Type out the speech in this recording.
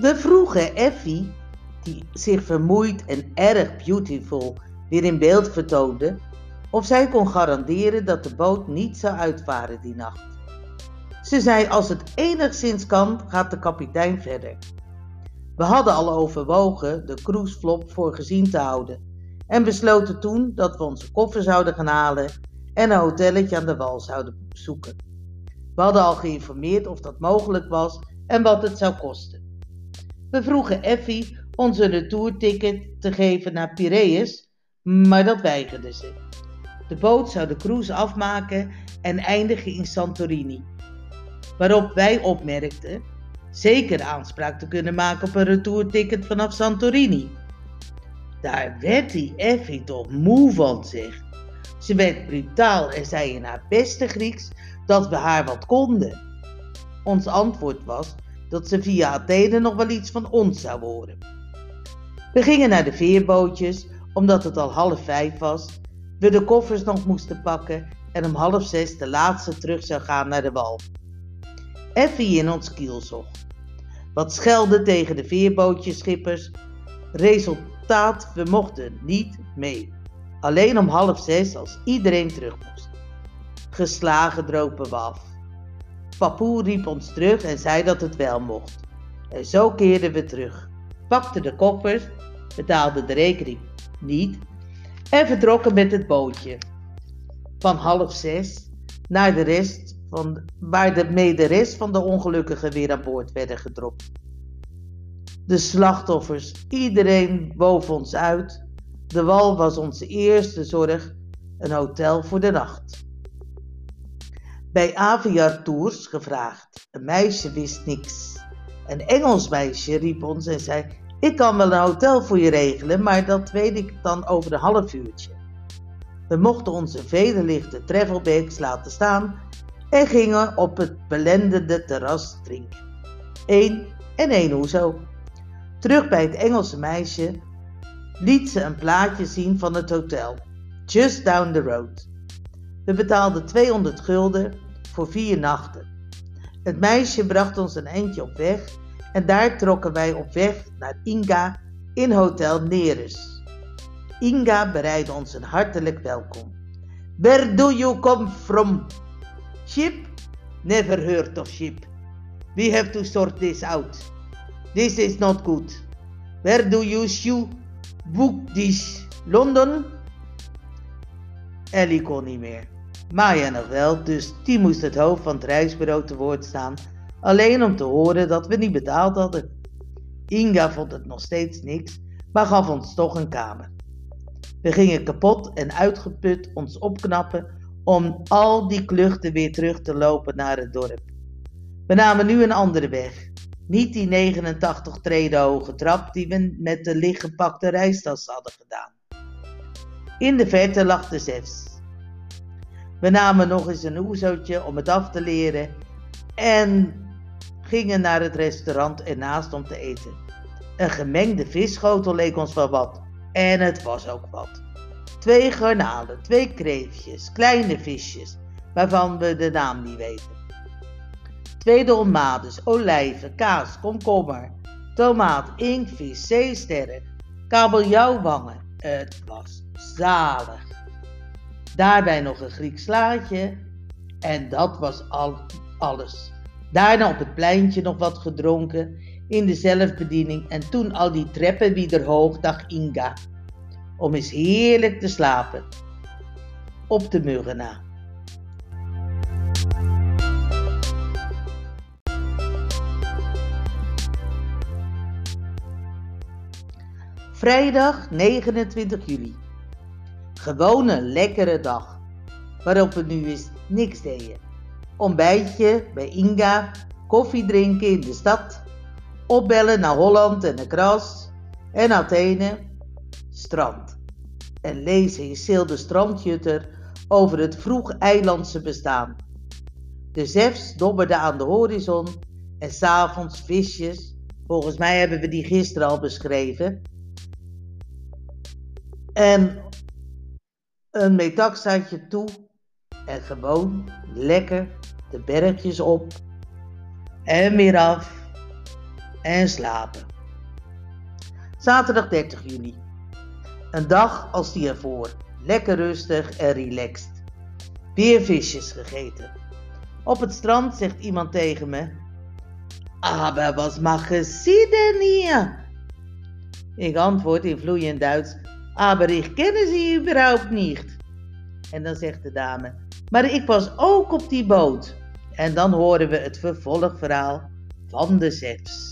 We vroegen Effie, die zich vermoeid en erg beautiful weer in beeld vertoonde, of zij kon garanderen dat de boot niet zou uitvaren die nacht. Ze zei: Als het enigszins kan, gaat de kapitein verder. We hadden al overwogen de cruiseflop voor gezien te houden en besloten toen dat we onze koffer zouden gaan halen en een hotelletje aan de wal zouden zoeken. We hadden al geïnformeerd of dat mogelijk was en wat het zou kosten. We vroegen Effie ons een retourticket te geven naar Piraeus, maar dat weigerde ze. De boot zou de cruise afmaken en eindigen in Santorini. Waarop wij opmerkten zeker aanspraak te kunnen maken op een retourticket vanaf Santorini. Daar werd die Effie toch moe van, zeg. Ze werd brutaal en zei in haar beste Grieks dat we haar wat konden. Ons antwoord was dat ze via Athene nog wel iets van ons zou horen. We gingen naar de veerbootjes, omdat het al half vijf was, we de koffers nog moesten pakken en om half zes de laatste terug zou gaan naar de wal. Effie in ons kielzog. Wat schelden tegen de veerbootjeschippers. Resultaat, we mochten niet mee. Alleen om half zes als iedereen terug moest. Geslagen dropen we af. Papoe riep ons terug en zei dat het wel mocht. En zo keerden we terug, pakten de koffers, betaalden de rekening niet en vertrokken met het bootje. Van half zes naar de rest van, waar de, mee de rest van de ongelukkigen weer aan boord werden gedropt. De slachtoffers, iedereen boven ons uit. De wal was onze eerste zorg, een hotel voor de nacht. Bij Aviar Tours gevraagd. Een meisje wist niks. Een Engels meisje riep ons en zei: Ik kan wel een hotel voor je regelen, maar dat weet ik dan over een half uurtje. We mochten onze vederlichte travelbags laten staan en gingen op het belendende terras drinken. Eén en één hoezo. Terug bij het Engelse meisje liet ze een plaatje zien van het hotel, just down the road. We betaalden 200 gulden voor vier nachten. Het meisje bracht ons een eindje op weg en daar trokken wij op weg naar Inga in Hotel Neres. Inga bereidde ons een hartelijk welkom. Where do you come from? Ship? Never heard of ship. We have to sort this out. This is not good. Where do you shoe book this? London? Ellie kon niet meer. Maya nog wel, dus die moest het hoofd van het reisbureau te woord staan, alleen om te horen dat we niet betaald hadden. Inga vond het nog steeds niks, maar gaf ons toch een kamer. We gingen kapot en uitgeput ons opknappen om al die kluchten weer terug te lopen naar het dorp. We namen nu een andere weg. Niet die 89 treden hoge trap die we met de lichtgepakte reistas hadden gedaan. In de verte lag de Zefs. We namen nog eens een oezootje om het af te leren en gingen naar het restaurant ernaast om te eten. Een gemengde visschotel leek ons wel wat. En het was ook wat. Twee garnalen, twee kreefjes, kleine visjes, waarvan we de naam niet weten. Twee dolmades, olijven, kaas, komkommer, tomaat, inktvis, zeesterren, kabeljauwwangen. Het was zalig. Daarbij nog een Grieks slaatje en dat was al, alles. Daarna op het pleintje nog wat gedronken in de zelfbediening en toen al die treppen wieder hoog, Inga om eens heerlijk te slapen. Op de muggen. Vrijdag 29 juli. Gewone lekkere dag. Waarop we nu eens niks deden. Ontbijtje bij Inga, koffie drinken in de stad, opbellen naar Holland en de Kras en Athene strand en lezen in Seel de Strandjutter over het vroeg eilandse bestaan. De zefs dobberden aan de horizon en s'avonds visjes. Volgens mij hebben we die gisteren al beschreven. En een metaxaatje toe en gewoon lekker de bergjes op en weer af en slapen. Zaterdag 30 juli. Een dag als die ervoor. Lekker rustig en relaxed. Weer visjes gegeten. Op het strand zegt iemand tegen me: Aber was Sie denn hier? Ik antwoord in vloeiend Duits: Aber ich kenne Sie überhaupt nicht. En dan zegt de dame: Maar ik was ook op die boot. En dan horen we het vervolgverhaal van de zes.